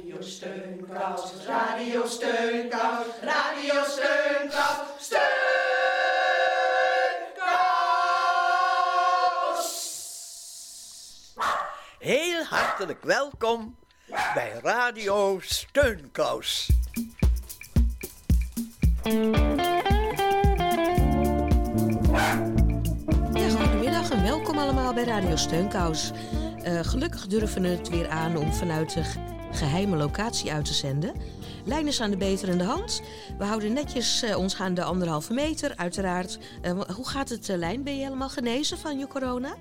Radio Steunkous, Radio Steunkous, Radio Steunkous, Steunkous! Heel hartelijk welkom bij Radio Steunkous. Ja, goedemiddag en welkom allemaal bij Radio Steunkous. Eh, gelukkig durven we het weer aan om vanuit de geheime locatie uit te zenden. Lijn is aan de beterende hand. We houden netjes uh, ons aan de anderhalve meter, uiteraard. Uh, hoe gaat het, Lijn? Ben je helemaal genezen van je corona?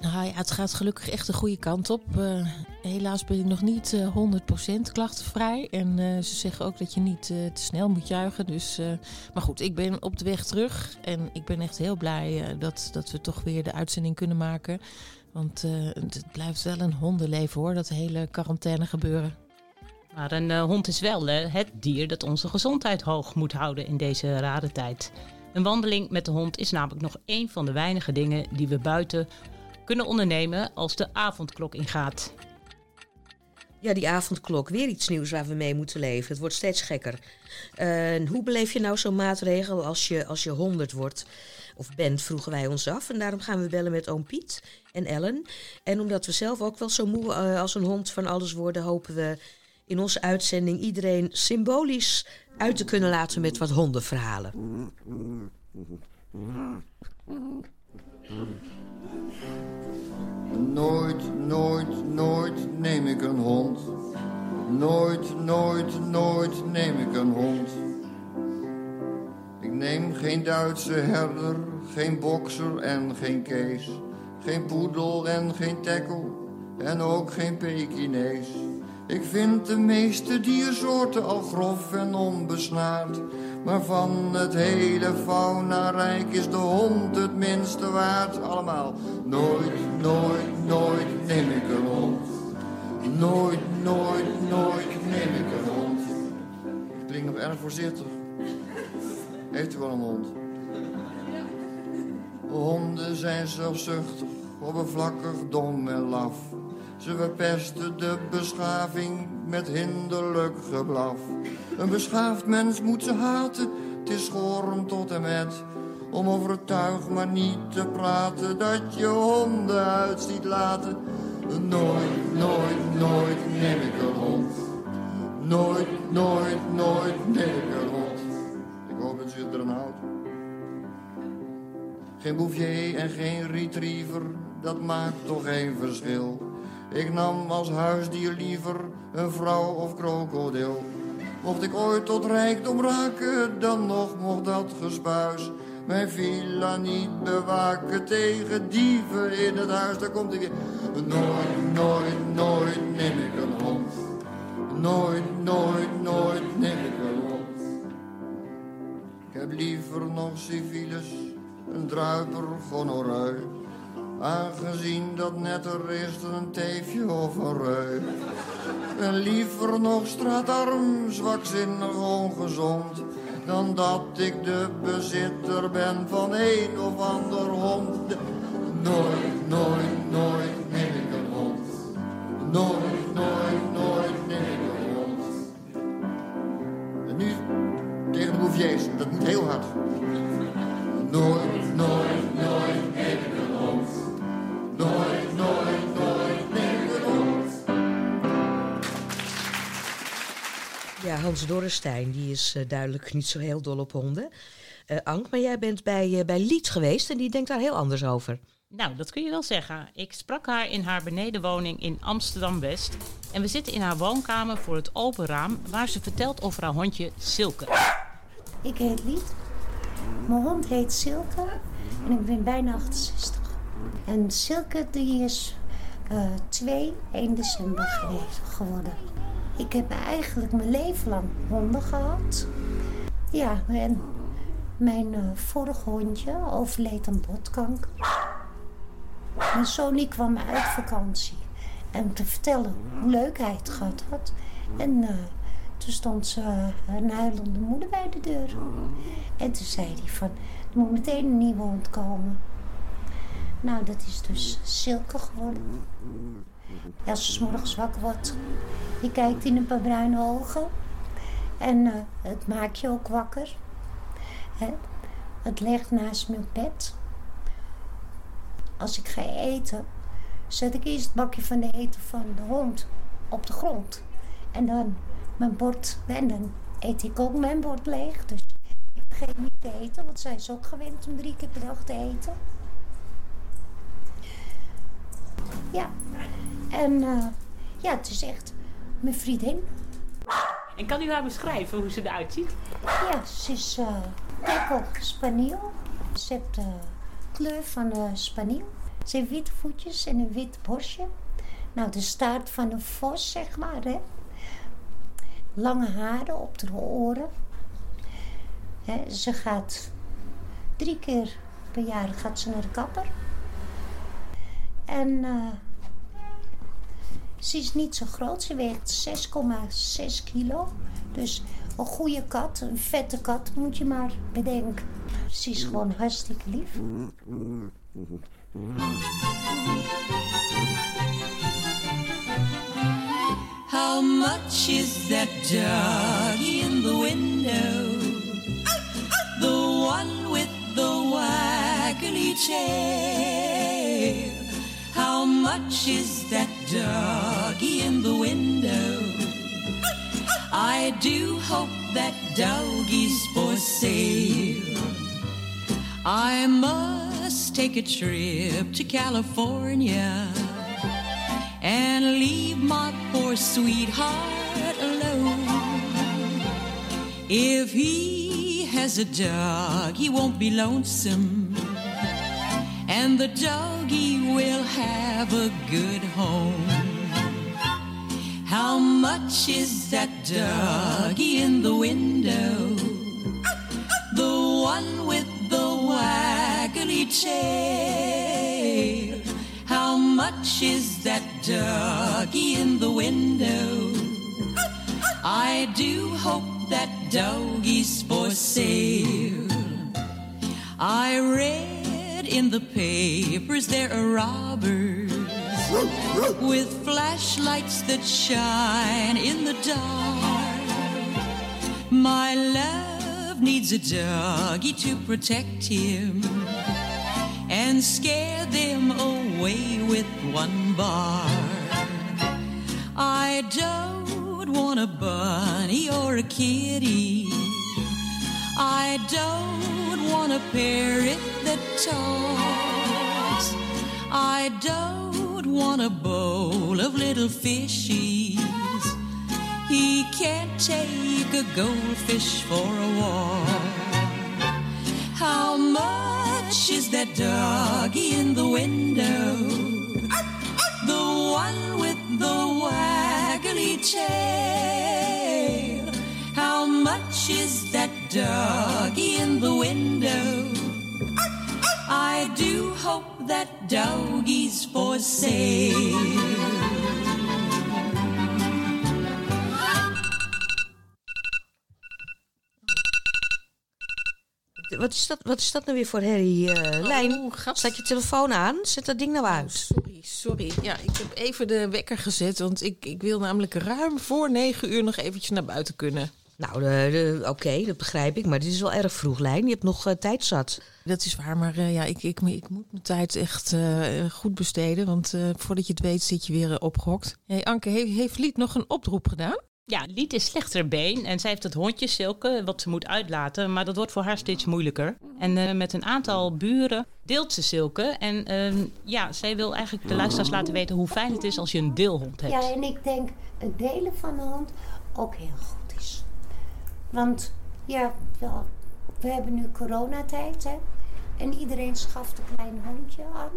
Nou ja, het gaat gelukkig echt de goede kant op. Helaas ben ik nog niet uh, 100% klachtenvrij. En ze zeggen ook dat je niet te snel moet juichen. Dus, maar goed, ik ben op de weg terug. En ik ben echt heel blij dat, dat we toch weer de uitzending kunnen maken. Want het blijft wel een hondenleven hoor, dat hele quarantaine gebeuren. Maar een hond is wel het dier dat onze gezondheid hoog moet houden in deze rare tijd. Een wandeling met de hond is namelijk nog één van de weinige dingen die we buiten kunnen ondernemen als de avondklok ingaat. Ja, die avondklok. Weer iets nieuws waar we mee moeten leven. Het wordt steeds gekker. Uh, hoe beleef je nou zo'n maatregel als je, als je 100 wordt? Of bent, vroegen wij ons af. En daarom gaan we bellen met oom Piet en Ellen. En omdat we zelf ook wel zo moe uh, als een hond van alles worden, hopen we in onze uitzending iedereen symbolisch uit te kunnen laten met wat hondenverhalen. Nooit, nooit, nooit neem ik een hond. Nooit, nooit, nooit neem ik een hond. Ik neem geen Duitse herder, geen bokser en geen kees. Geen poedel en geen tekkel en ook geen Pekinees. Ik vind de meeste diersoorten al grof en onbesnaard. Maar van het hele faunarijk is de hond het minste waard. Allemaal, nooit, nooit, nooit neem ik een hond. Nooit, nooit, nooit neem ik een hond. Klinkt nog erg voorzichtig. Heeft u wel een hond? Honden zijn zelfzuchtig, oppervlakkig, dom en laf. Ze verpesten de beschaving met hinderlijk geblaf. Een beschaafd mens moet ze haten, het is schorend tot en met. Om over het tuig maar niet te praten, dat je honden uit ziet laten. Nooit, nooit, nooit neem ik een hond. Nooit, nooit, nooit neem ik een hond. Geen bouvier en geen retriever, dat maakt toch geen verschil. Ik nam als huisdier liever een vrouw of krokodil. Mocht ik ooit tot rijkdom raken, dan nog mocht dat gespuis. Mijn villa niet bewaken tegen dieven in het huis. Daar komt ik weer. Nooit, nooit, nooit neem ik een hond. Nooit, nooit, nooit heb liever nog civiles, een druiper gonoreu. Aangezien dat netter is dan een teefje of een reu. En liever nog straatarm, zwakzinnig, ongezond. Dan dat ik de bezitter ben van een of ander hond. Nooit, nooit, nooit neem ik een hond. Nooit, Hans Dorrestein, die is uh, duidelijk niet zo heel dol op honden. Uh, Ank, maar jij bent bij, uh, bij Lied geweest en die denkt daar heel anders over. Nou, dat kun je wel zeggen. Ik sprak haar in haar benedenwoning in Amsterdam-West. En we zitten in haar woonkamer voor het open raam... waar ze vertelt over haar hondje Silke. Ik heet Lied. Mijn hond heet Silke en ik ben bijna 68. En Silke die is uh, 2, 1 december geweest, geworden. Ik heb eigenlijk mijn leven lang honden gehad. Ja, en mijn uh, vorige hondje overleed aan botkanker. Mijn zoon kwam uit vakantie. En te vertellen hoe leuk hij het gehad had. En uh, toen stond ze, uh, een huilende moeder bij de deur. En toen zei hij van, er moet meteen een nieuwe hond komen. Nou, dat is dus Silke geworden. Als 's morgens wakker wordt, Je kijkt in een paar bruine ogen. En eh, het maakt je ook wakker. Hè? Het ligt naast mijn bed. Als ik ga eten, zet ik eerst het bakje van de eten van de hond op de grond. En dan mijn bord. En eet ik ook mijn bord leeg. Dus ik vergeet niet te eten, want zij is ook gewend om drie keer per dag te eten. Ja, en eh, ja, het is echt mijn vriendin. En kan u haar beschrijven hoe ze eruit ziet? Ja, ze is uh, tackle spaniel. Ze heeft de kleur van de spaniel. Ze heeft witte voetjes en een wit borstje. Nou, de staart van een vos, zeg maar, hè. Lange haren op de oren. Hè, ze gaat drie keer per jaar gaat ze naar de kapper. En uh, ze is niet zo groot. Ze weegt 6,6 kilo. Dus een goede kat, een vette kat, moet je maar bedenken. Ze is gewoon hartstikke lief. How much is that dog in the window? The one with the waggly tail. How much is that doggy in the window? I do hope that doggy's for sale. I must take a trip to California and leave my poor sweetheart alone. If he has a dog, he won't be lonesome, and the doggy will have a good home. How much is that doggy in the window? The one with the waggly tail. How much is that doggy in the window? I do hope that doggy's for sale. I read in the papers there are robbers with flashlights that shine in the dark. My love needs a doggy to protect him and scare them away with one bar. I don't want a bunny or a kitty. I don't want a parrot that talks. I don't want a bowl of little fishies. He can't take a goldfish for a walk. How much is that doggy in the window? The one with the waggly tail. How much is that doggy in the window? I do hope that doggy's for sale. Wat is dat, wat is dat nou weer voor herrie, eh Lijn? Oh, gat. Staat je telefoon aan? Zet dat ding nou uit. Sorry, sorry. Ja, ik heb even de wekker gezet, want ik, ik wil namelijk ruim voor negen uur nog eventjes naar buiten kunnen. Nou, de- de- oké, dat begrijp ik. Maar dit is wel erg vroeg, Lijn. Je hebt nog eh, tijd zat. Dat is waar, maar eh, ja, ik, ik, ik moet mijn tijd echt eh, goed besteden, want eh, voordat je het weet zit je weer eh, opgehokt. Hey, Anke, heeft, heeft Lied nog een oproep gedaan? Ja, Liet is slechter been en zij heeft het hondje Silke wat ze moet uitlaten, maar dat wordt voor haar steeds moeilijker. En eh, met een aantal buren deelt ze Silke en ehm, ja, zij wil eigenlijk de luisteraars laten weten hoe fijn het is als je een deelhond hebt. Ja, en ik denk het delen van de hond ook heel goed. Want ja, wel, we hebben nu coronatijd, hè. En iedereen schaft een klein hondje aan.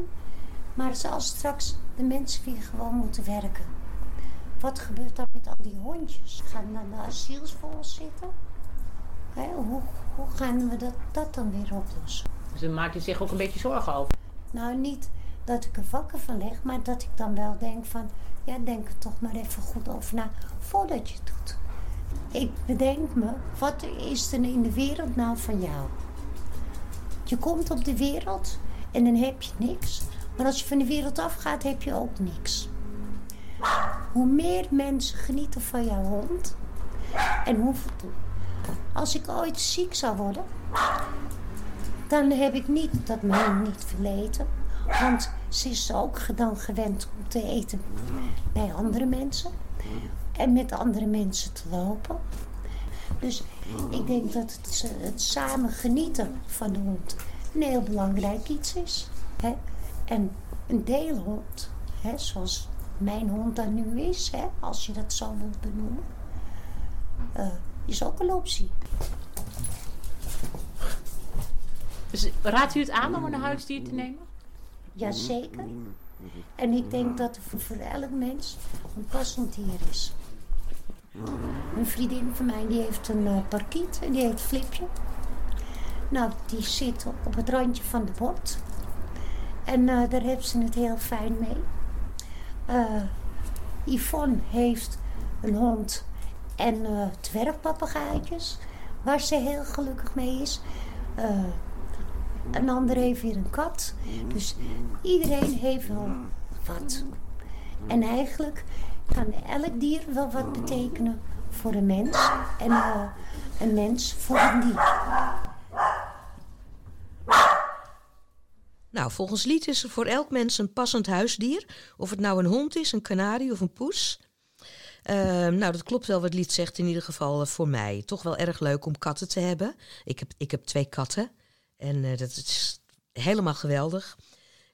Maar als straks de mensen weer gewoon moeten werken. Wat gebeurt dan met al die hondjes? Gaan dan de asiels voor ons zitten? Hè, hoe, hoe gaan we dat, dat dan weer oplossen? Ze maakt er zich ook een beetje zorgen over. Nou, niet dat ik er wakker van leg, maar dat ik dan wel denk van... Ja, denk er toch maar even goed over na voordat je het doet. Ik bedenk me, wat is er in de wereld nou van jou? Je komt op de wereld en dan heb je niks. Maar als je van de wereld afgaat, heb je ook niks. hoe meer mensen genieten van jouw hond. En hoe, als ik ooit ziek zou worden, dan heb ik niet dat mijn niet verleten. Want ze is ook dan gewend om te eten bij andere mensen. En met andere mensen te lopen. Dus ik denk dat het, het samen genieten van de hond een heel belangrijk iets is. Hè? En een deelhond, hè, zoals mijn hond dan nu is, hè, als je dat zo wilt benoemen, uh, is ook een optie. Dus raadt u het aan om een huisdier te nemen? Jazeker. En ik denk dat er voor elk mens een passend dier is. Een vriendin van mij die heeft een uh, parkiet en die heet Flipje. Nou, die zit op het randje van de bord. En uh, daar hebben ze het heel fijn mee. Uh, Yvonne heeft een hond en uh, waar ze heel gelukkig mee is. een ander heeft weer een kat. Dus iedereen heeft wel wat. En eigenlijk kan elk dier wel wat betekenen voor een mens. En een mens voor een dier. Nou, volgens Lied is er voor elk mens een passend huisdier. Of het nou een hond is, een kanarie of een poes. Uh, nou, dat klopt wel wat Lied zegt, in ieder geval uh, voor mij. Toch wel erg leuk om katten te hebben. Ik heb, ik heb twee katten en uh, dat is helemaal geweldig.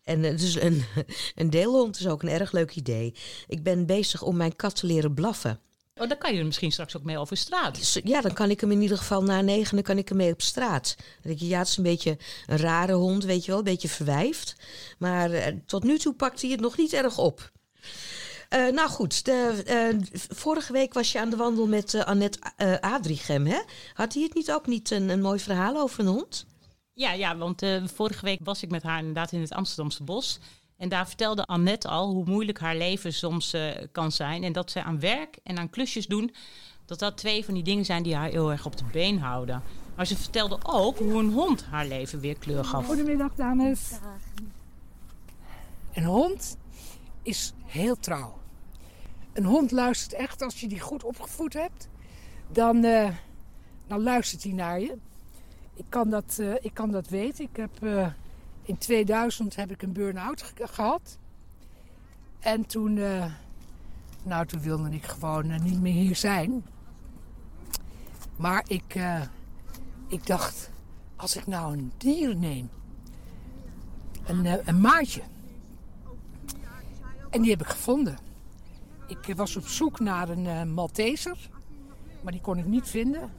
En dus een, een deelhond is ook een erg leuk idee. Ik ben bezig om mijn kat te leren blaffen. Oh, dan kan je er misschien straks ook mee over straat. Ja, dan kan ik hem in ieder geval na negen, dan kan ik hem mee op straat. Dan denk je, ja, het is een beetje een rare hond, weet je wel, een beetje verwijfd. Maar uh, tot nu toe pakt hij het nog niet erg op. Uh, nou goed, de, uh, vorige week was je aan de wandel met Annette Adrichem, hè? Had hij het niet ook niet een, een mooi verhaal over een hond? Ja, ja want vorige week was ik met haar inderdaad in het Amsterdamse bos. En daar vertelde Annette al hoe moeilijk haar leven soms uh, kan zijn. En dat ze aan werk en aan klusjes doen, dat dat twee van die dingen zijn die haar heel erg op de been houden. Maar ze vertelde ook hoe een hond haar leven weer kleur gaf. Goedemiddag, dames. Een hond is heel trouw. Een hond luistert echt als je die goed opgevoed hebt. Dan, uh, dan luistert hij naar je. Ik kan dat, uh, ik kan dat weten. Ik heb in 2000 heb ik een burn-out gehad. En toen, uh, nou, toen wilde ik gewoon niet meer hier zijn. Maar ik, ik dacht, als ik nou een dier neem, een, een maatje. En die heb ik gevonden. Ik was op zoek naar een Malteser, maar die kon ik niet vinden.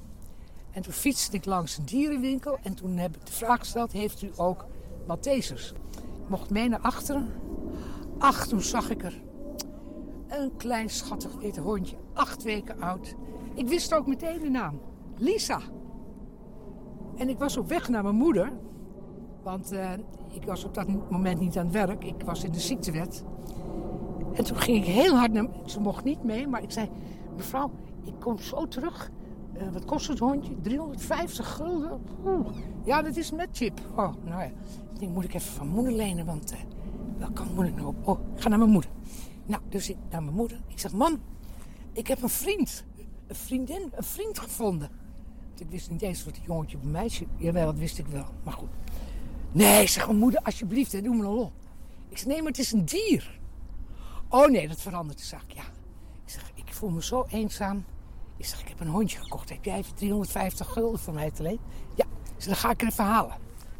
En toen fietste ik langs een dierenwinkel en toen heb ik de vraag gesteld: Heeft u ook Maltesers. Ik mocht mee naar achteren. Ach, toen zag ik er een klein schattig wit hondje, acht weken oud. Ik wist ook meteen de naam. Lisa. En ik was op weg naar mijn moeder. Want uh, ik was op dat moment niet aan het werk. Ik was in de ziektewet. En toen ging ik heel hard naar... Ze mocht niet mee, maar ik zei... Mevrouw, ik kom zo terug. Uh, wat kost het hondje? 350 gulden? Ja, dat is met chip. Oh, nou ja. Ik denk, moet ik even van moeder lenen, want uh, kan moeder nou op? Oh, ik ga naar mijn moeder. Nou, dus ik naar mijn moeder. Ik zeg, man, ik heb een vriend, een vriendin, een vriend gevonden. Want ik wist niet eens wat een jongetje of een meisje. Jawel, dat wist ik wel, maar goed. Nee, zeg mijn moeder, alsjeblieft, doe me een lol. Ik zeg, nee, maar het is een dier. Oh nee, dat verandert de zaak, ja. Ik zeg, ik voel me zo eenzaam. Ik zeg, ik heb een hondje gekocht. Heb jij even 350 gulden voor mij te leen? Ja, dan ga ik er even halen.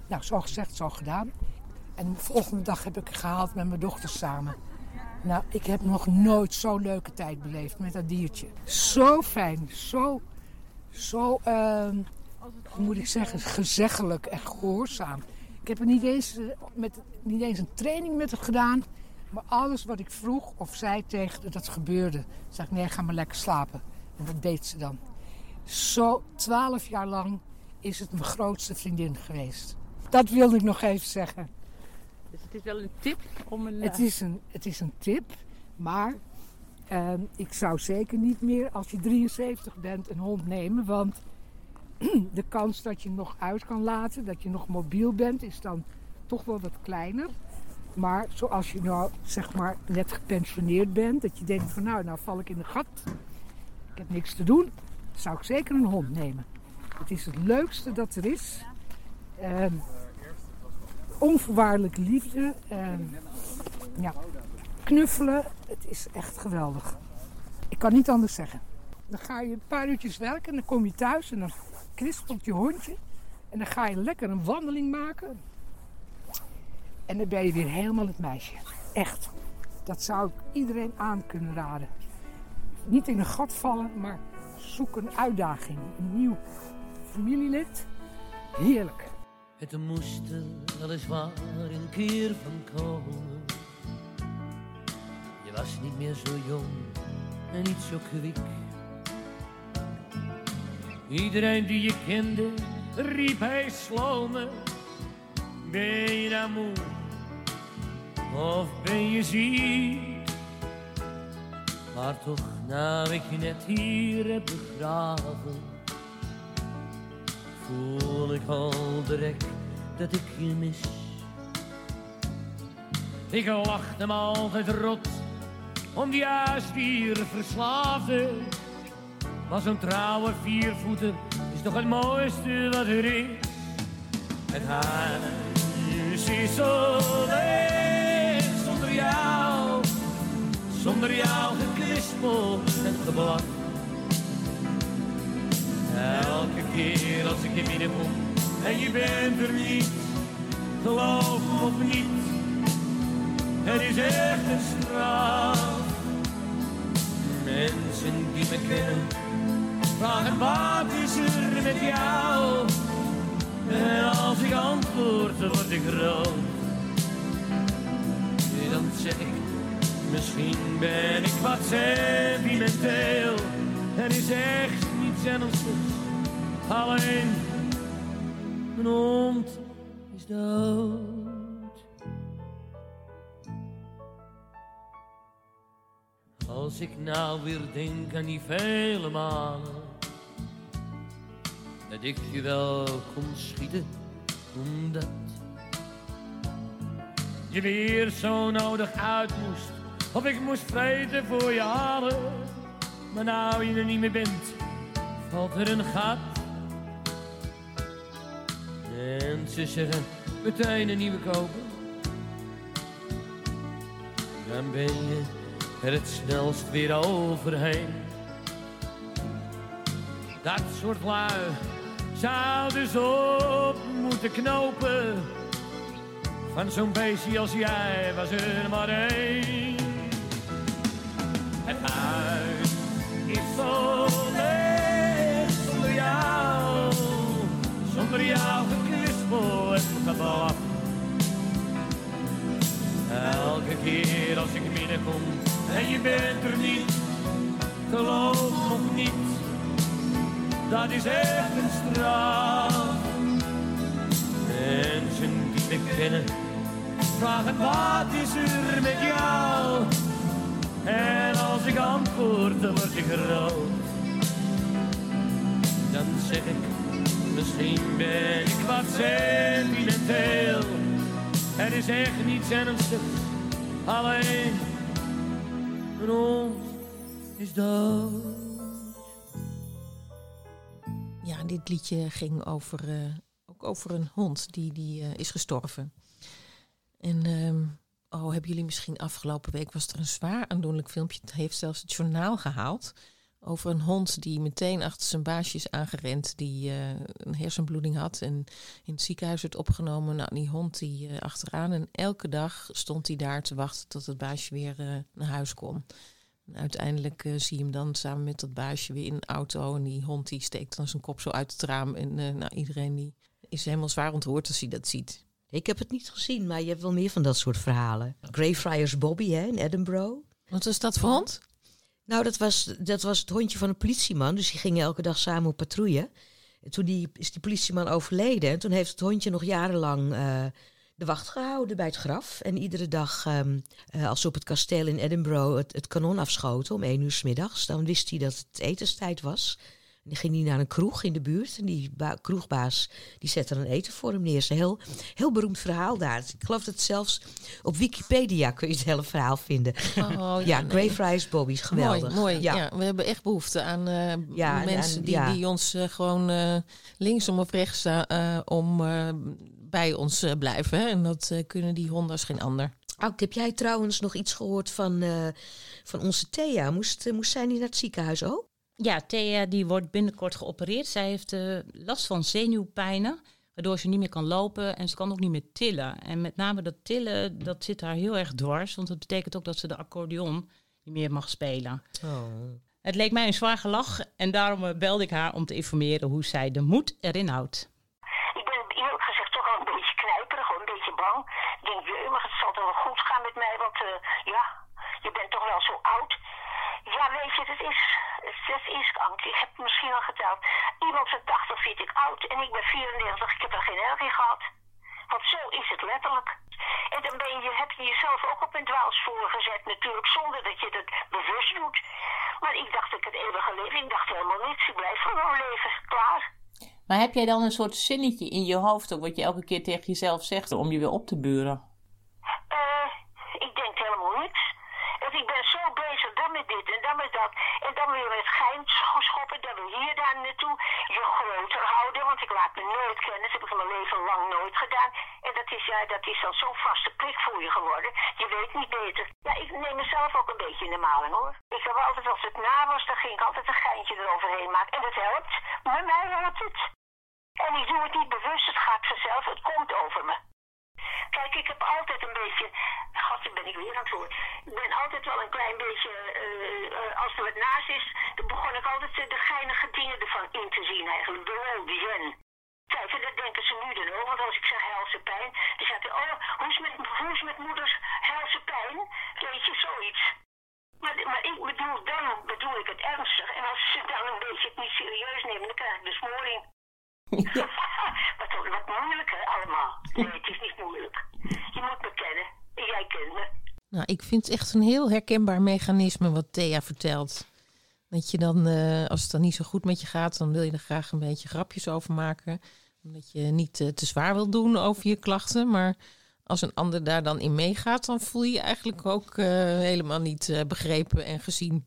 Nou, zo gezegd, zo gedaan. En de volgende dag heb ik gehaald met mijn dochters samen. Nou, ik heb nog nooit zo'n leuke tijd beleefd met dat diertje. Zo fijn, zo, zo, uh, hoe moet ik zeggen, gezeggelijk en gehoorzaam. Ik heb er niet eens, eh, met, niet eens een training met hem gedaan. Maar alles wat ik vroeg of zei tegen dat gebeurde. Zeg ik, nee, ga maar lekker slapen. En dat deed ze dan. Zo twaalf jaar lang is het mijn grootste vriendin geweest. Dat wilde ik nog even zeggen. Dus het is wel een tip om een... Het is een, het is een tip, maar uh, ik zou zeker niet meer als je 73 bent een hond nemen. Want de kans dat je nog uit kan laten, dat je nog mobiel bent, is dan toch wel wat kleiner. Maar zoals je nou zeg maar net gepensioneerd bent, dat je denkt van nou, nou val ik in de gat. Ik heb niks te doen. Zou ik zeker een hond nemen. Het is het leukste dat er is. Ehm, onvoorwaardelijke liefde. Ehm, ja, knuffelen. Het is echt geweldig. Ik kan niet anders zeggen. Dan ga je een paar uurtjes werken en dan kom je thuis en dan knispelt je hondje. En dan ga je lekker een wandeling maken. En dan ben je weer helemaal het meisje. Echt. Dat zou ik iedereen aan kunnen raden. Niet in een gat vallen, maar zoek een uitdaging. Een nieuw familielid. Heerlijk. Het moest er weliswaar een keer van komen. Je was niet meer zo jong en niet zo kwik. Iedereen die je kende riep hij slome. Ben je nou moe of ben je ziek? Maar toch, nou ik je net hier heb begraven, voel ik al direct dat ik je mis. Ik lachte me altijd rot om die verslaafde. Maar zo'n trouwe viervoeter is toch het mooiste wat er is. Het huis is zo leeg zonder jou, zonder jou gekwispel en geblak. Elke keer als ik je binnenkom en je bent er niet, geloof of niet, het is echt een straf. Mensen die me kennen, vragen wat is er met jou? En als ik antwoord, word ik rood. Dan zeg ik, misschien ben ik wat sentimenteel. Er is echt niets ernstigs, alleen mijn hond is dood. Als ik nou weer denk aan die vele malen dat ik je wel kon schieten, omdat je weer zo nodig uit moest, of ik moest vreten voor je halen. Maar nou je er niet meer bent, valt er een gat. En ze zeggen, meteen een nieuwe kopen. Dan ben je er het snelst weer overheen. Dat soort lui zou dus op moeten knopen. Van zo'n beestje als jij was er maar één. Zonder jou gekwispel en geblaf. Elke keer als ik binnenkom en je bent er niet, geloof nog niet dat is echt een straf. Mensen die me kennen, vragen wat is er met jou? En als ik antwoord, dan word ik rood. Dan zeg ik, misschien ben ik wat sentimenteel. Er is echt niets ernstigs, alleen mijn hond is dood. Ja, dit liedje ging over, uh, ook over een hond die, die uh, is gestorven. En um, oh, hebben jullie misschien afgelopen week was er een zwaar aandoenlijk filmpje. Het heeft zelfs het journaal gehaald. Over een hond die meteen achter zijn baasje is aangerend. Die uh, een hersenbloeding had en in het ziekenhuis werd opgenomen. Nou, die hond die achteraan. En elke dag stond hij daar te wachten tot het baasje weer naar huis kon uiteindelijk zie je hem dan samen met dat baasje weer in een auto. En die hond die steekt dan zijn kop zo uit het raam. En nou, iedereen die is helemaal zwaar ontroerd als hij dat ziet. Ik heb het niet gezien, maar je hebt wel meer van dat soort verhalen. Greyfriars Bobby hè, in Edinburgh. Wat was dat voor hond? Nou, dat was, dat was het hondje van een politieman. Dus die gingen elke dag samen op patrouille. En toen die, is die politieman overleden. En toen heeft het hondje nog jarenlang... Uh, de wacht gehouden bij het graf. En iedere dag, um, uh, als ze op het kasteel in Edinburgh het, het, kanon afschoten om één uur s middags, dan wist hij dat het etenstijd was. Dan ging hij naar een kroeg in de buurt. En die ba- kroegbaas die zette er een eten voor hem neer. Het is een heel, heel beroemd verhaal daar. Ik geloof dat zelfs op Wikipedia kun je het hele verhaal vinden. Oh, ja, nee. Greyfriars Bobby is geweldig. Mooi, mooi. Ja. Ja. we hebben echt behoefte aan eh, Ja, en- mensen en- die, ja. die ons eh, gewoon eh, linksom of rechts om bij ons blijven. Hè? En dat kunnen die honden als geen ander. Auk, heb jij trouwens nog iets gehoord van, van onze Thea? Moest, moest zij niet naar het ziekenhuis ook? Ja, Thea die wordt binnenkort geopereerd. Zij heeft eh, last van zenuwpijnen, waardoor ze niet meer kan lopen en ze kan ook niet meer tillen. En met name dat tillen, dat zit haar heel erg dwars, want dat betekent ook dat ze de accordeon niet meer mag spelen. Het leek mij een zwaar gelach en daarom eh, belde ik haar om te informeren hoe zij de moed erin houdt. Ik ben eerlijk gezegd toch wel een beetje knijperig, een beetje bang. Ik denk, jee, maar het zal toch wel goed gaan met mij, want eh, ja, je bent toch wel zo oud. Ja, weet je, het is, het is angst. Ik heb het misschien al geteld. Iemand van 80 vind ik oud en ik ben 94, ik heb er geen erg in gehad. Want zo is het letterlijk. En dan ben je, heb je jezelf ook op een dwaalspoor gezet natuurlijk, zonder dat je het bewust doet. Maar ik dacht ik het eeuwige leven, ik dacht helemaal niets. Ik blijf gewoon leven, klaar. Maar heb jij dan een soort zinnetje in je hoofd, ook wat je elke keer tegen jezelf zegt, om je weer op te buren? Eh, ik denk helemaal niks. Want ik ben zo bezig, dan met dit en dan met dat. En dan weer met gein schoppen, dan weer hier daar naartoe. Je groter houden, want ik laat me nooit kennen. Dat heb ik mijn leven lang nooit gedaan. En dat is, ja, dat is dan zo'n vaste prik voor je geworden. Je weet niet beter. Ja, ik neem mezelf ook een beetje in de maling hoor. Ik heb altijd, als het na was, dan ging ik altijd een geintje eroverheen maken. En dat helpt. Met mij helpt het. En ik doe het niet bewust, het gaat vanzelf, het komt over me. Kijk, ik heb altijd een beetje. God, ben ik weer aan het woord. Ik ben altijd wel een klein beetje. eh, eh, als er wat naast is, dan begon ik altijd de geinige dingen ervan in te zien, eigenlijk. De lol, die. Kijk, en dat denken ze nu dan ook. Want als ik zeg helse pijn, dan zegt hij: Oh, hoe is met, hoe is met moeders helse pijn? Weet je, zoiets. Maar, maar ik bedoel, dan bedoel ik het ernstig. En als ze dan een beetje het niet serieus nemen, dan krijg ik de smoring. wat, wat moeilijk hè, allemaal. Nee, het is niet moeilijk. Je moet me kennen. En jij kent me. Nou, ik vind het echt een heel herkenbaar mechanisme wat Thea vertelt. Dat je dan, eh, als het dan niet zo goed met je gaat, dan wil je er graag een beetje grapjes over maken. Omdat je niet eh, te zwaar wil doen over je klachten. Maar als een ander daar dan in meegaat, dan voel je je eigenlijk ook eh, helemaal niet eh, begrepen en gezien.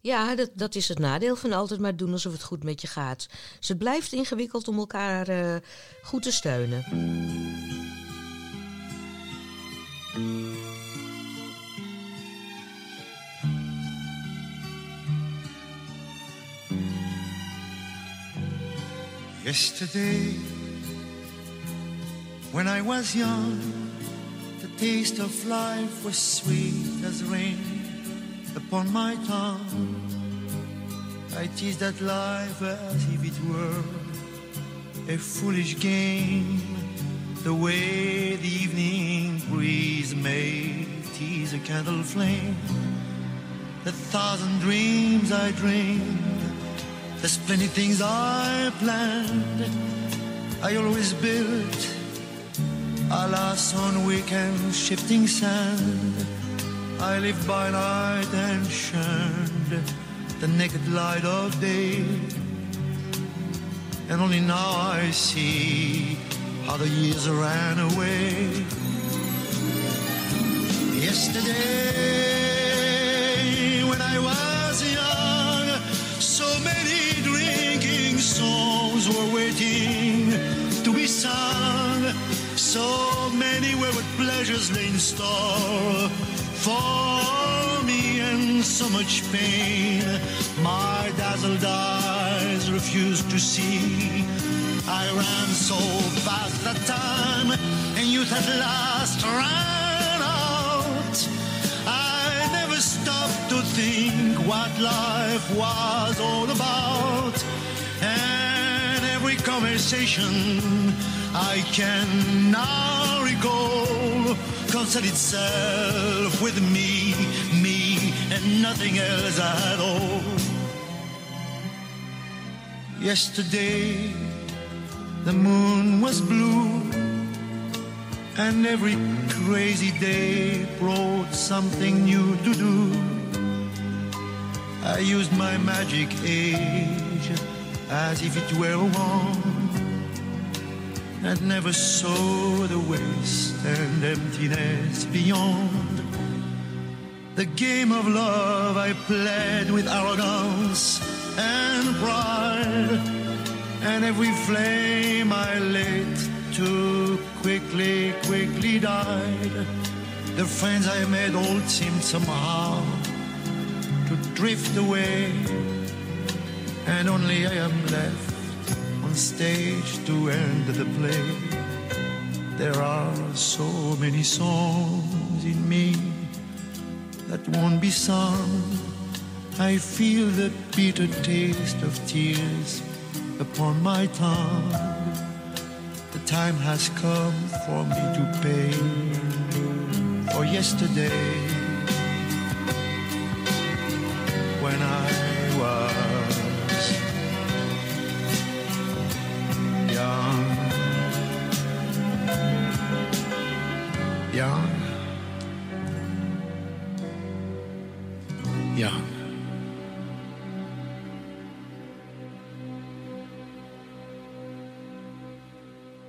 Ja, dat, dat is het nadeel van altijd maar doen alsof het goed met je gaat. Dus het blijft ingewikkeld om elkaar eh, goed te steunen. Yesterday, when I was young, the taste of life was sweet as rain upon my tongue. I teased that life as if it were a foolish game, the way the evening breeze may tease a candle flame. The thousand dreams I dreamed there's plenty things I planned. I always built, alas, on weekend shifting sand. I lived by night and shunned the naked light of day. And only now I see how the years ran away. Yesterday, when I was young, so many drinking songs were waiting to be sung. So many wayward pleasures lay in store for me, and so much pain my dazzled eyes refused to see. I ran so fast that time, and youth at last ran out. I never stopped to think what life was all about. And every conversation I can now recall concerned itself with me, me, and nothing else at all. Yesterday, the moon was blue, and every crazy day brought something new to do. I used my magic age as if it were a wand and never saw the waste and emptiness beyond. The game of love I played with arrogance and pride, and every flame I lit too quickly, quickly died. The friends I made all seemed somehow to drift away, and only I am left on stage to end the play. There are so many songs in me that won't be sung. I feel the bitter taste of tears upon my tongue. The time has come for me to pay for yesterday when I was young, young, young.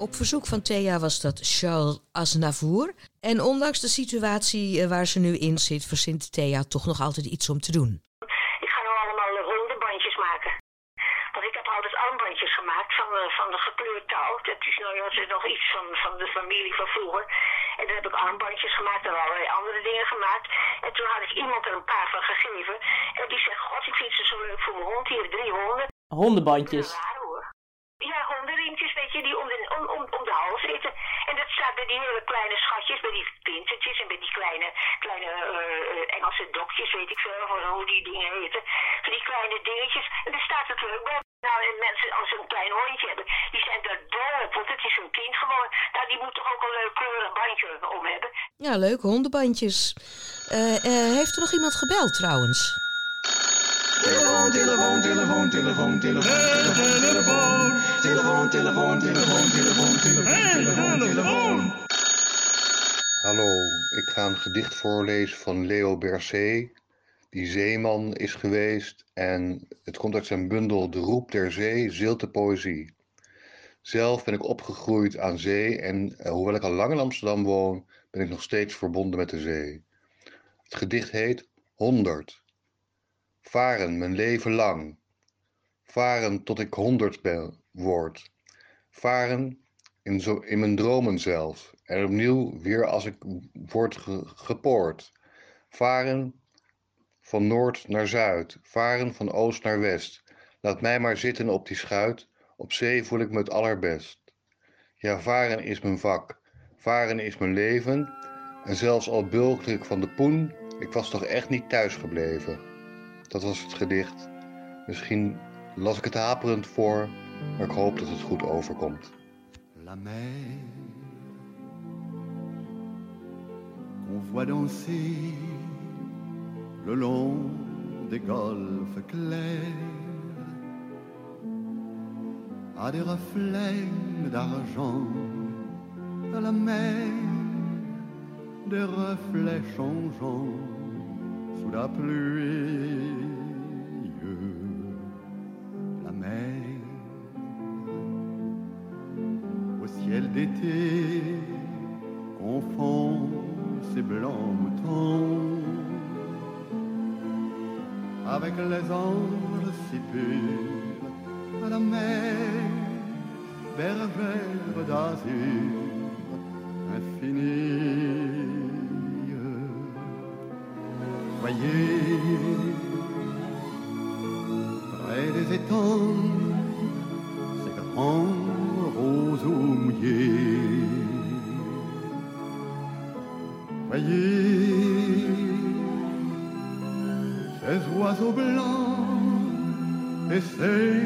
Op verzoek van Thea was dat Charles Aznavour. En ondanks de situatie eh, waar ze nu in zit, verzint Thea toch nog altijd iets om te doen. Ik ga nu allemaal eh, hondenbandjes maken. Want ik heb altijd armbandjes gemaakt van, eh, van de gekleurd touw. Dat is nou ja, dat is nog iets van, van de familie van vroeger. En dan heb ik armbandjes gemaakt en allerlei andere dingen gemaakt. En toen had ik iemand er een paar van gegeven. En die zegt, god, ik vind ze zo leuk voor mijn hond. Hier drie honden. Hondenbandjes. Hoor. Ja, hondenriempjes, weet je, die om de, om, om, om de hals zitten. En dat staat bij die hele kleine schatjes, bij die pintertjes en bij die kleine, kleine eh, eh, Engelse dokjes, weet ik veel, van hoe die dingen heten. Van die kleine dingetjes. En daar staat het leuk bij. Nou, en mensen, als ze een klein hondje hebben, die zijn daar dol op, want het is een kind gewoon. Nou, die moet toch ook een leuk kleurig bandje om hebben. Ja, leuk, hondenbandjes. Eh, eh, heeft er nog iemand gebeld trouwens? Telefoon, telefoon, telefoon, telefoon, telefoon, telefoon, telefoon, telefoon, telefoon, telefoon. Hallo, ik ga een gedicht voorlezen van Leo Bercé, die zeeman is geweest en het komt uit zijn bundel De Roep der Zee, zilte poëzie. Zelf ben ik opgegroeid aan zee en eh, hoewel ik al lang in Amsterdam woon, ben ik nog steeds verbonden met de zee. Het gedicht heet 100. Varen mijn leven lang. Varen tot ik honderd ben, word. Varen in, zo, in mijn dromen zelf. En opnieuw weer als ik word ge- gepoord. Varen van noord naar zuid. Varen van oost naar west. Laat mij maar zitten op die schuit. Op zee voel ik me het allerbest. Ja, varen is mijn vak. Varen is mijn leven. En zelfs al bulkte ik van de poen, ik was toch echt niet thuis gebleven. Dat was het gedicht. Misschien las ik het haperend voor, ik hoop dat het goed overkomt. La mer qu'on voit danser le long des golfes clairs a des reflets d'argent à la mer des reflets changeants sous la pluie confond ses blancs moutons avec les anges si purs à la mer, bergère d'azur infinie. Voyez près des étangs ces grands Voyez ces oiseaux blancs et ces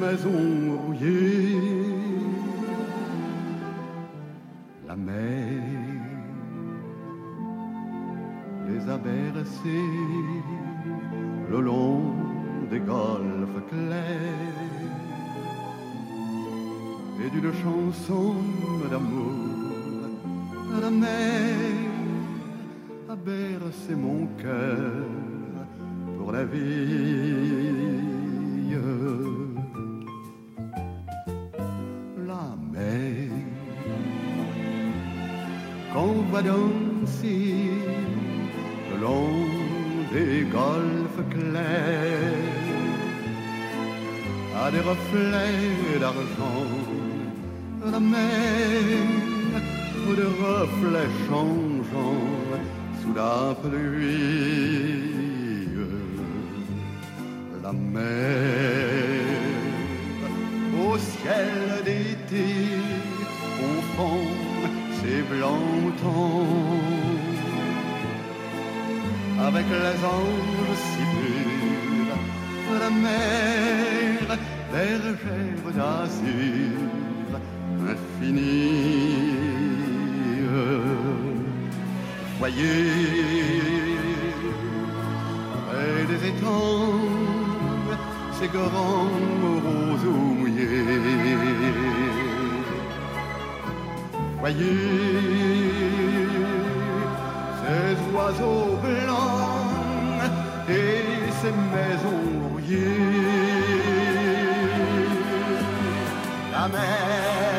maisons rouillées. La mer les a bercés le long des golfes clairs et d'une chanson d'amour la mer bercé mon cœur pour la vie. La mer qu'on voit danser le long des golfes clairs à des reflets d'argent. La mer de reflets changeants sous la pluie. La mer au ciel d'été confond ses blancs moutons avec les anges si purs. La mer bergère d'azur infinie. Voyez près des étangs ces grands roseaux mouillés. Voyez ces oiseaux blancs et ces maisons rouillées. La mer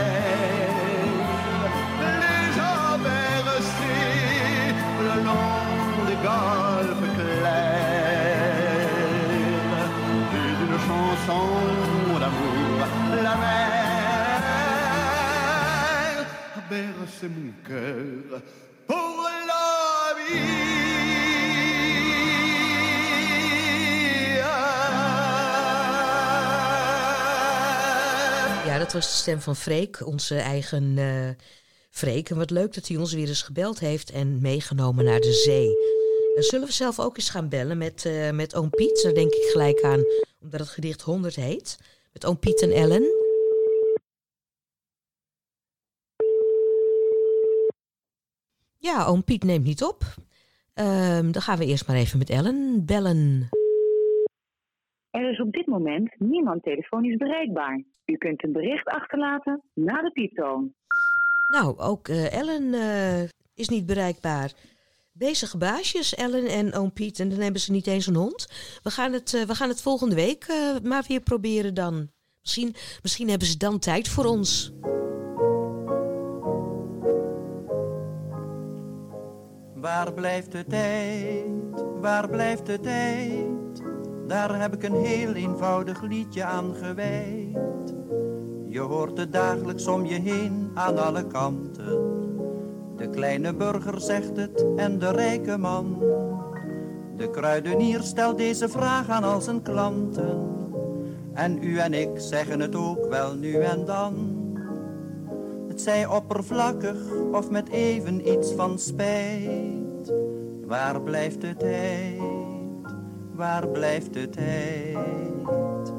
Ja, dat was de stem van Freek, onze eigen eh Freek. En wat leuk dat hij ons weer eens gebeld heeft en meegenomen naar de zee. En zullen we zelf ook eens gaan bellen met, eh, met oom Piet? Daar denk ik gelijk aan, omdat het gedicht 100 heet. Met oom Piet en Ellen. Ja, oom Piet neemt niet op. Ehm, dan gaan we eerst maar even met Ellen bellen. Er is op dit moment niemand telefonisch bereikbaar. U kunt een bericht achterlaten na de pieptoon. Nou, ook eh, Ellen eh, is niet bereikbaar. Bezige baasjes, Ellen en oom Piet. En dan hebben ze niet eens een hond. We gaan het, eh, we gaan het volgende week maar weer proberen dan. Misschien, misschien hebben ze dan tijd voor ons. Waar blijft de tijd? Waar blijft de tijd? Daar heb ik een heel eenvoudig liedje aan gewijd. Je hoort het dagelijks om je heen aan alle kanten. De kleine burger zegt het en de rijke man. De kruidenier stelt deze vraag aan al zijn klanten. En u en ik zeggen het ook wel nu en dan. Zij oppervlakkig of met even iets van spijt. Waar blijft de tijd? Waar blijft de tijd?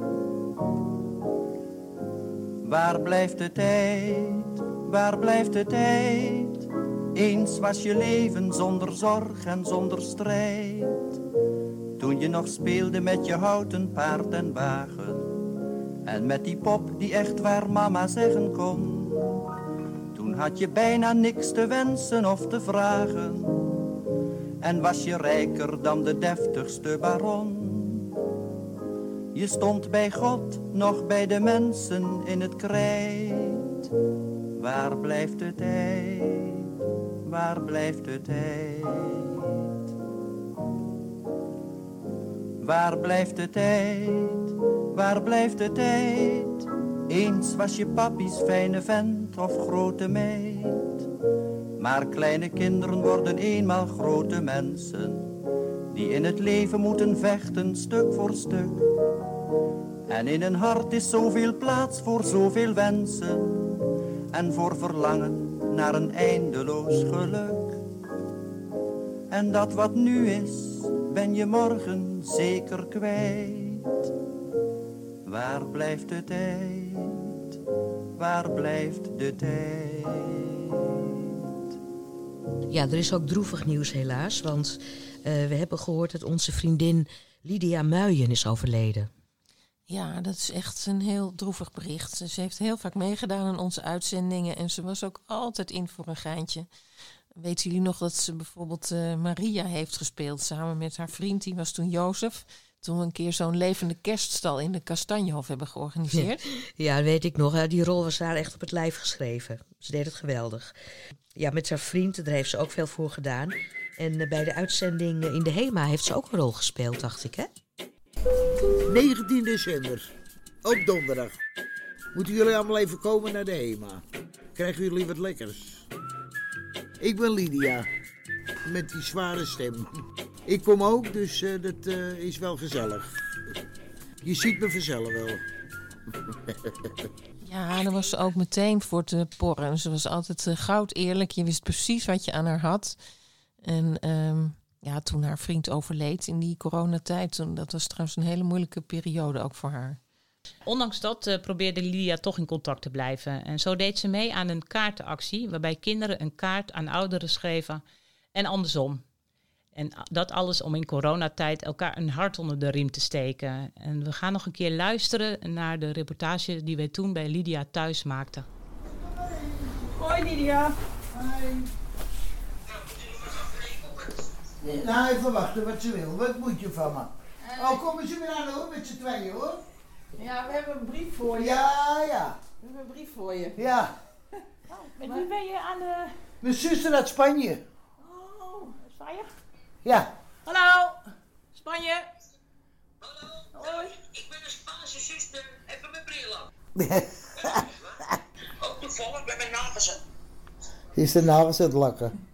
Waar blijft de tijd? Waar blijft de tijd? Eens was je leven zonder zorg en zonder strijd. Toen je nog speelde met je houten paard en wagen. En met die pop die echt waar mama zeggen kon. Had je bijna niks te wensen of te vragen. En was je rijker dan de deftigste baron. Je stond bij God, nog bij de mensen in het krijt. Waar blijft de tijd? Waar blijft de tijd? Waar blijft de tijd? Waar blijft de tijd? Eens was je papies fijne vent of grote meid. Maar kleine kinderen worden eenmaal grote mensen. Die in het leven moeten vechten stuk voor stuk. En in een hart is zoveel plaats voor zoveel wensen. En voor verlangen naar een eindeloos geluk. En dat wat nu is, ben je morgen zeker kwijt. Waar blijft de tijd? Waar blijft de tijd? Ja, er is ook droevig nieuws helaas. Want eh, we hebben gehoord dat onze vriendin Lydia Muijen is overleden. Ja, dat is echt een heel droevig bericht. Ze heeft heel vaak meegedaan aan onze uitzendingen en ze was ook altijd in voor een geintje. Weten jullie nog dat ze bijvoorbeeld eh, Maria heeft gespeeld samen met haar vriend, die was toen Jozef. Toen we een keer zo'n levende kerststal in de Kastanjehof hebben georganiseerd. Ja, weet ik nog. hè. Die rol was haar echt op het lijf geschreven. Ze deed het geweldig. Ja, met haar vriend, daar heeft ze ook veel voor gedaan. En eh, bij de uitzending eh, in de HEMA heeft ze ook een rol gespeeld, dacht ik, hè? 19 december, op donderdag. Moeten jullie allemaal even komen naar de HEMA. Krijgen jullie wat lekkers. Ik ben Lydia, met die zware stem. Ik kom ook, dus eh, dat eh, is wel gezellig. Je ziet me vanzelf wel. Ja, daar was ze ook meteen voor te porren. Ze was altijd eh, goud eerlijk. Je wist precies wat je aan haar had. En ehm, ja, toen haar vriend overleed in die coronatijd, toen, dat was trouwens een hele moeilijke periode ook voor haar. Ondanks dat eh, probeerde Lydia toch in contact te blijven. En zo deed ze mee aan een kaartenactie waarbij kinderen een kaart aan ouderen schreven en andersom. En dat alles om in coronatijd elkaar een hart onder de riem te steken. En we gaan nog een keer luisteren naar de reportage die wij toen bij Lydia thuis maakten. Hoi Lydia. Nou, even wachten wat ze wil. Wat moet je van me? Oh, komen ze weer aan hoor, met z'n tweeën hoor. Ja, we hebben een brief voor je. Ja, ja. We hebben een brief voor je. Ja. Met wie ben je aan de... Mijn zuster uit Spanje. Oh, Spanje? Ja. Hallo, Spanje. Hoi, ik ben een Spaanse zuster. Even mijn bril aan. Ook toevallig bij mijn nagels. Is de nagels aan het lakken.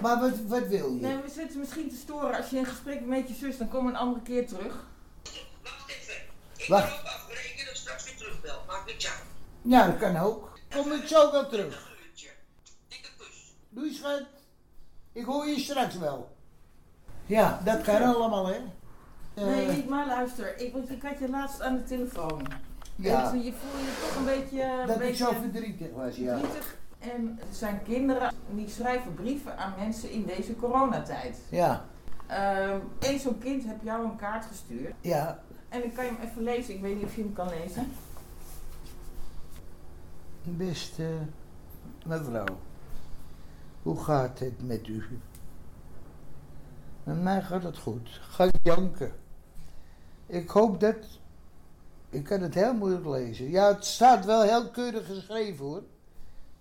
Maar wat, wat wil je? Nee, we zitten misschien te storen. Als je in gesprek bent met je zus, dan kom een andere keer terug. Wacht. Afbreken en straks weer terugbel. Maakt niks uit. Ja, dat kan ook. Kom ik zo wel terug. Doei schat. Ik hoor je straks wel. Ja, dat kan allemaal hè. Eh, Nee, maar luister. Ik, want ik had je laatst aan de telefoon. Ja. En je voelde je toch een beetje... Een Dat ik beetje zo verdrietig was, ja. verdrietig. En er zijn kinderen die schrijven brieven aan mensen in deze coronatijd. Ja. Ehm Eén zo'n kind heb jou een kaart gestuurd. Ja. En ik kan je hem even lezen. Ik weet niet of je hem kan lezen. Beste mevrouw, hoe gaat het met u? Met mij gaat het goed. Ga janken. Ik hoop dat. Ik kan het heel moeilijk lezen. Ja, het staat wel heel keurig geschreven hoor.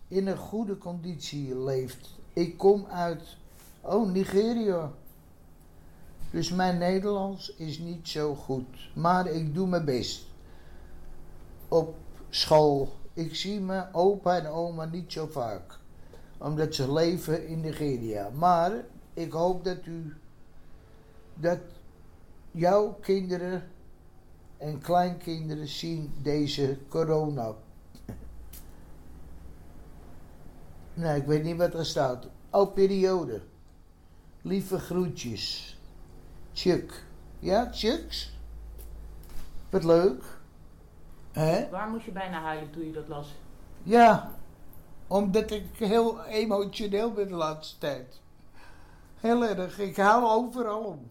In een goede conditie leeft. Ik kom uit. Oh, Nigeria. Dus mijn Nederlands is niet zo goed. Maar ik doe mijn best. Op school. Ik zie mijn opa en oma niet zo vaak. Omdat ze leven in Nigeria. Maar ik hoop dat u. Dat jouw kinderen en kleinkinderen zien deze corona. Nee, ik weet niet wat er staat. Oh, periode. Lieve groetjes. Chuck. Ja, Chucks? Wat leuk. Hè? Waar moest je bijna huilen toen je dat las? Ja, omdat ik heel emotioneel ben de laatste tijd. Heel erg. Ik haal overal om.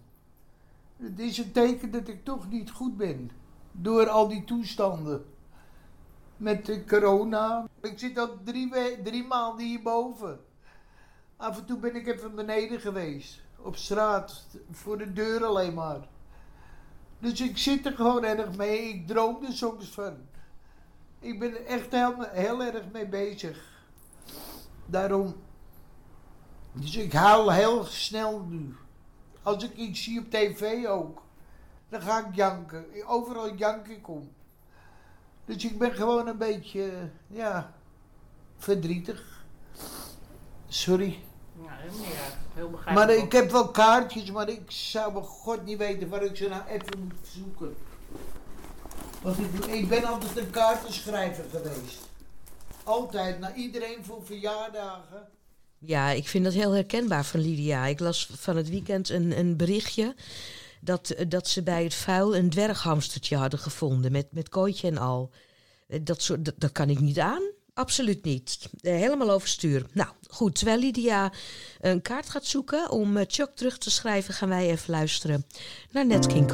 Het is een teken dat ik toch niet goed ben. Door al die toestanden. Met de corona. Ik zit al drie, drie maanden hierboven. Af en toe ben ik even beneden geweest. Op straat. Voor de deur alleen maar. Dus ik zit er gewoon erg mee. Ik droom er soms van. Ik ben echt heel erg mee bezig. Daarom. Dus ik huil heel snel nu. Als ik iets zie op tv ook. Dan ga ik janken. Overal jank ik om. Dus ik ben gewoon een beetje, ja, verdrietig. Sorry. Ja, helemaal niet. Heel begrijpelijk. Maar ik heb wel kaartjes, maar ik zou bij god niet weten waar ik ze nou even moet zoeken. Want ik, ik ben altijd een kaartenschrijver geweest. Altijd, naar iedereen voor verjaardagen. Ja, ik vind dat heel herkenbaar van Lydia. Ik las van het weekend een, een berichtje dat, dat ze bij het vuil een dwerghamstertje hadden gevonden met, met kooitje en al. Dat, soort, dat, kan ik niet aan. Absoluut niet. Eh, helemaal overstuur. Nou, goed. Terwijl Lydia een kaart gaat zoeken om eh, Chuck terug te schrijven, gaan wij even luisteren naar Nat King.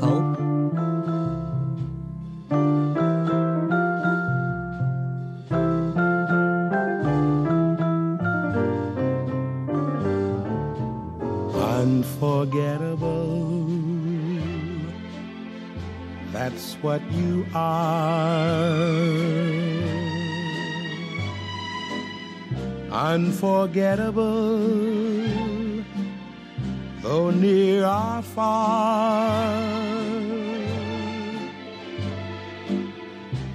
unforgettable. That's what you are. Unforgettable, though near or far.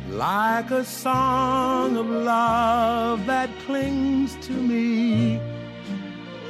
Like a song of love that clings to me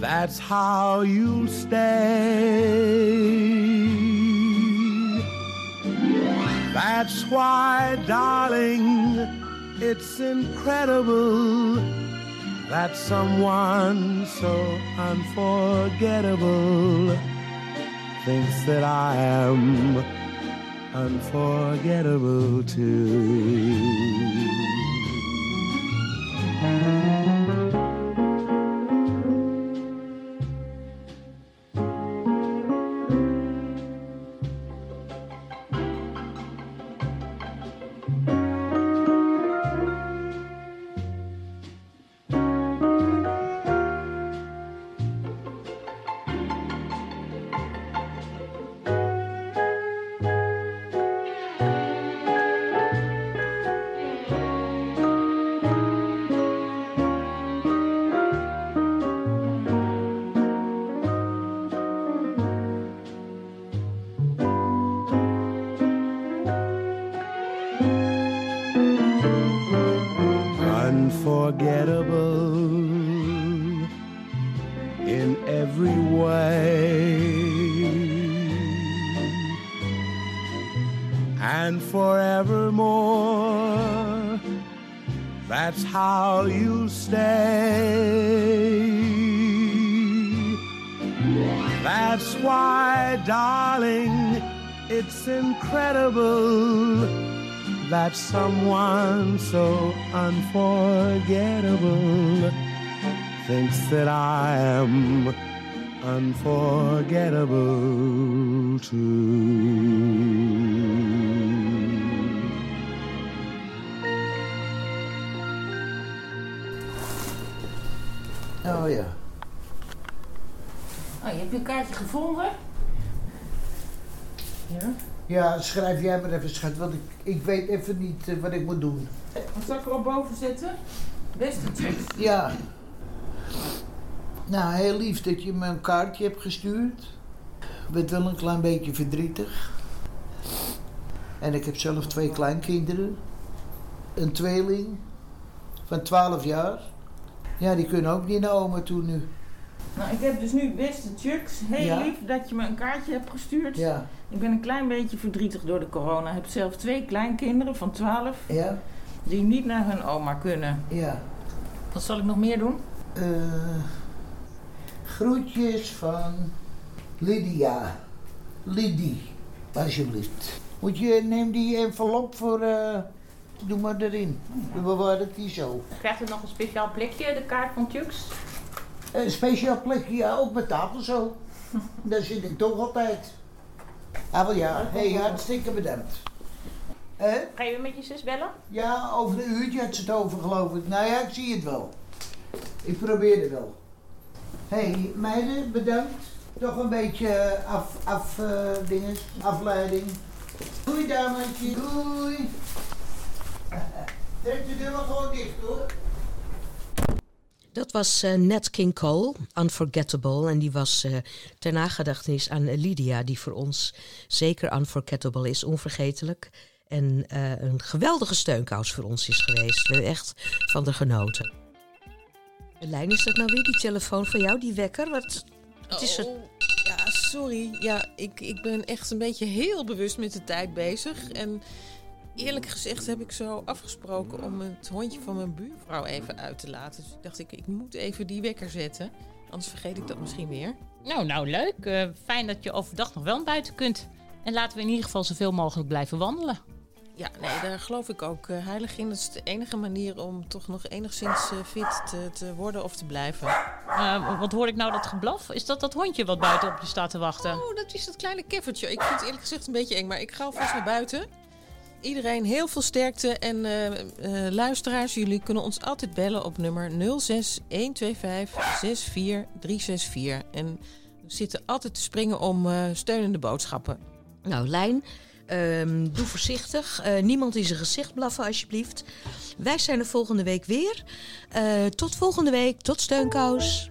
that's how you'll stay. That's why, darling, it's incredible that someone so unforgettable thinks that I am unforgettable too. Unforgettable in every way. And forevermore, that's how you'll stay. That's why, darling, it's incredible that someone so unforgettable thinks that I am unforgettable too. Oh ja. Oh, je hebt je kaartje gevonden? Ja. Ja, schrijf jij maar even, schat, want ik, ik weet even niet eh, wat ik moet doen. Wat zal ik erop boven zetten? Beste chips. Ja. Nou, heel lief dat je me een kaartje hebt gestuurd. Ik ben wel een klein beetje verdrietig. En ik heb zelf twee kleinkinderen. Een tweeling van 12 jaar. Ja, die kunnen ook niet naar oma toe nu. Nou, ik heb dus nu beste Chucks. Heel Ja. lief dat je me een kaartje hebt gestuurd. Ja. Ik ben een klein beetje verdrietig door de corona. Ik heb zelf twee kleinkinderen van 12 Ja. die niet naar hun oma kunnen. Ja. Wat zal ik nog meer doen? Eh, groetjes van Lydia. Lidie, alsjeblieft. Moet je, neem die envelop voor, eh, doe maar erin. We bewaren het hier zo. Krijgt u nog een speciaal plekje, de kaart van Chucks? Een speciaal plekje, ja, ook met tafel zo. Daar zit ik toch altijd. Ah, wel ja, hey, hartstikke bedankt. Eh? Ga je weer met je zus bellen? Ja, over een uurtje had ze het over, geloof ik. Nou ja, ik zie het wel. Ik probeer het wel. Hé, hey, meiden, bedankt. Toch een beetje af, af eh, dinges, afleiding. Doei, dametje. Doei. Trek de deur maar gewoon dicht, hoor. Dat was eh, Nat King Cole, Unforgettable. En die was eh, ter nagedachtenis aan Lydia, die voor ons zeker unforgettable is, onvergetelijk. En eh, een geweldige steunkous voor ons is geweest. We hebben echt van de genoten. Lijn, is dat nou weer die telefoon van jou, die wekker? Wat, is er? Oh, ja, sorry. Ja, ik, ik ben echt een beetje heel bewust met de tijd bezig. En eerlijk gezegd heb ik zo afgesproken om het hondje van mijn buurvrouw even uit te laten. Dus ik dacht, ik, ik moet even die wekker zetten. Anders vergeet ik dat misschien weer. Nou, nou leuk. Eh, fijn dat je overdag nog wel naar buiten kunt. En laten we in ieder geval zoveel mogelijk blijven wandelen. Ja, nee, daar geloof ik ook eh, heilig in. Dat is de enige manier om toch nog enigszins eh, fit te, te worden of te blijven. Wat hoor ik nou dat geblaf? Is dat dat hondje wat buiten op je staat te wachten? Oh, dat is dat kleine keffertje. Ik vind het eerlijk gezegd een beetje eng, maar ik ga alvast naar buiten. Iedereen heel veel sterkte en eh, eh, luisteraars, jullie kunnen ons altijd bellen op nummer 06 125 64364. En we zitten altijd te springen om eh, steunende boodschappen. Nou, Lijn, ehm, doe voorzichtig. Niemand in zijn gezicht blaffen, alsjeblieft. Wij zijn er volgende week weer. Tot volgende week. Tot steunkous.